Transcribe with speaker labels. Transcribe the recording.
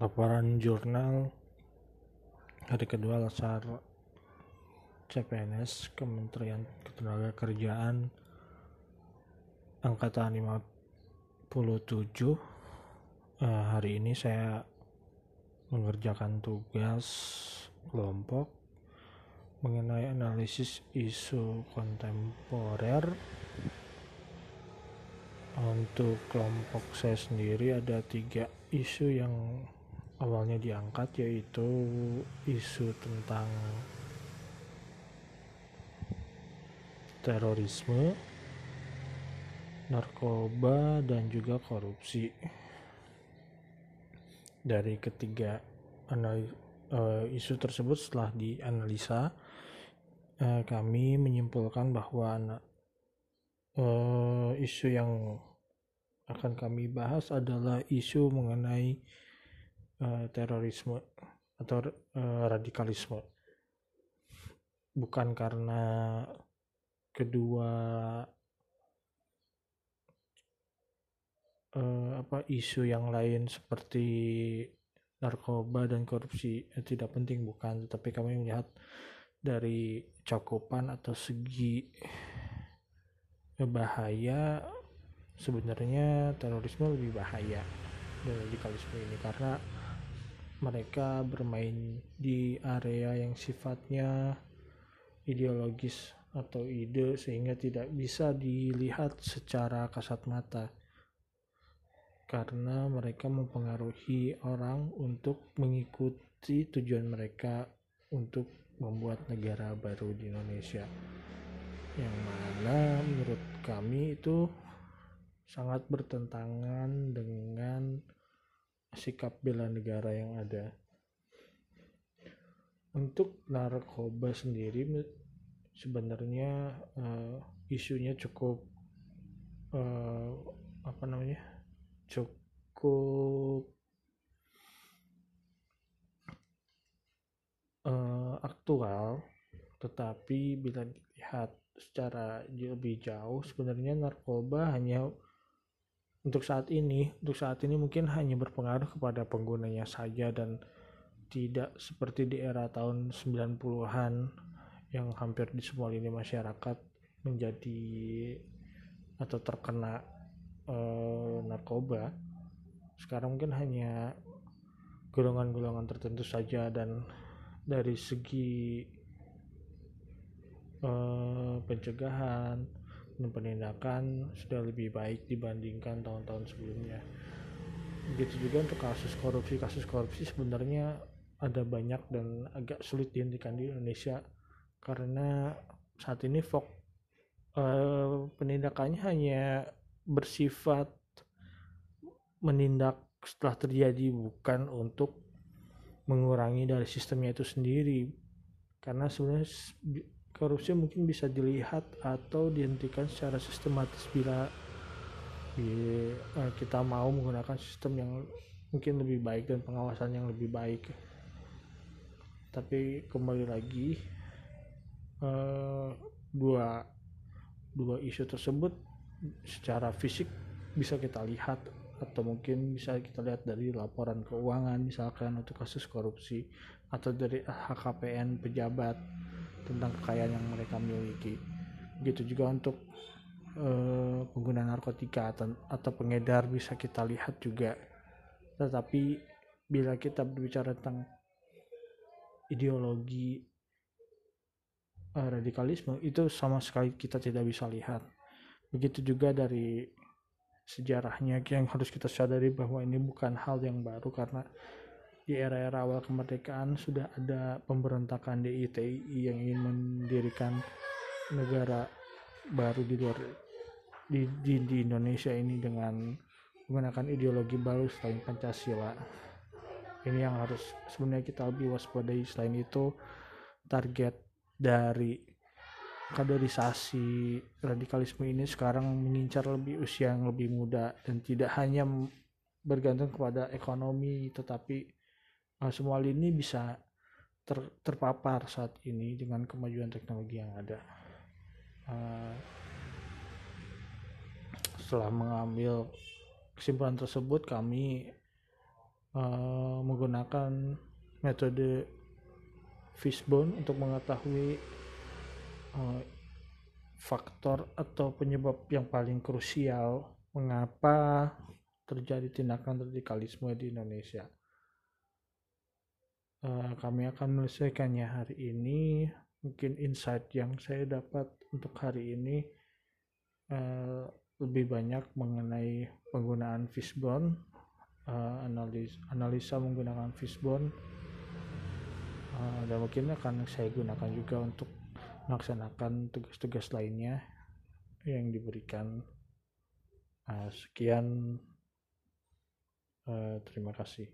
Speaker 1: laporan jurnal hari kedua lasar CPNS Kementerian Ketenagakerjaan angkatan 57 eh, hari ini saya mengerjakan tugas kelompok mengenai analisis isu kontemporer. Untuk kelompok saya sendiri ada tiga isu yang awalnya diangkat yaitu isu tentang terorisme, narkoba dan juga korupsi. Dari ketiga eh, isu tersebut setelah dianalisa uh, kami menyimpulkan bahwa uh, isu yang akan kami bahas adalah isu mengenai uh, terorisme atau uh, radikalisme. Bukan karena kedua uh, apa isu yang lain seperti narkoba dan korupsi eh, tidak penting bukan, tetapi kami melihat dari cakupan atau segi bahaya sebenarnya terorisme lebih bahaya dari radikalisme ini karena mereka bermain di area yang sifatnya ideologis atau ide sehingga tidak bisa dilihat secara kasat mata. Karena mereka mempengaruhi orang untuk mengikuti tujuan mereka untuk membuat negara baru di Indonesia. Yang mana menurut kami itu sangat bertentangan dengan sikap bela negara yang ada. Untuk narkoba sendiri sebenarnya uh, isunya cukup uh, apa namanya cukup uh, aktual, tetapi bila dilihat secara lebih jauh sebenarnya narkoba hanya untuk saat ini untuk saat ini mungkin hanya berpengaruh kepada penggunanya saja dan tidak seperti di era tahun 90-an yang hampir di semua lini masyarakat menjadi atau terkena eh, narkoba. Sekarang mungkin hanya golongan-golongan tertentu saja dan dari segi eh, pencegahan penindakan sudah lebih baik dibandingkan tahun-tahun sebelumnya. Begitu juga untuk kasus korupsi, kasus korupsi sebenarnya ada banyak dan agak sulit dihentikan di Indonesia karena saat ini fok eh, penindakannya hanya bersifat menindak setelah terjadi bukan untuk mengurangi dari sistemnya itu sendiri karena sebenarnya korupsi mungkin bisa dilihat atau dihentikan secara sistematis bila eh, kita mau menggunakan sistem yang mungkin lebih baik dan pengawasan yang lebih baik. Tapi kembali lagi uh, dua dua isu tersebut secara fisik bisa kita lihat atau mungkin bisa kita lihat dari laporan keuangan misalkan untuk kasus korupsi atau dari HKPN pejabat tentang kekayaan yang mereka miliki. Begitu juga untuk uh, pengguna narkotika atau, atau pengedar bisa kita lihat juga. Tetapi bila kita berbicara tentang ideologi uh, radikalisme itu sama sekali kita tidak bisa lihat. Begitu juga dari sejarahnya yang harus kita sadari bahwa ini bukan hal yang baru karena di era-era awal kemerdekaan sudah ada pemberontakan DITI yang ingin mendirikan negara baru di luar di, di, di Indonesia ini dengan menggunakan ideologi baru selain Pancasila. Ini yang harus sebenarnya kita lebih waspadai. Selain itu, target dari kaderisasi radikalisme ini sekarang mengincar lebih usia yang lebih muda dan tidak hanya bergantung kepada ekonomi tetapi uh, semua lini bisa ter, terpapar saat ini dengan kemajuan teknologi yang ada. Uh, setelah mengambil kesimpulan tersebut, kami uh, menggunakan metode fishbone untuk mengetahui uh, faktor atau penyebab yang paling krusial mengapa terjadi tindakan radikalisme di Indonesia. Uh, kami akan menyelesaikannya hari ini. Mungkin insight yang saya dapat untuk hari ini uh, lebih banyak mengenai penggunaan fishbone, uh, analis, analisa menggunakan fishbone, uh, dan mungkin akan saya gunakan juga untuk melaksanakan tugas-tugas lainnya yang diberikan. Uh, sekian. Uh, terima kasih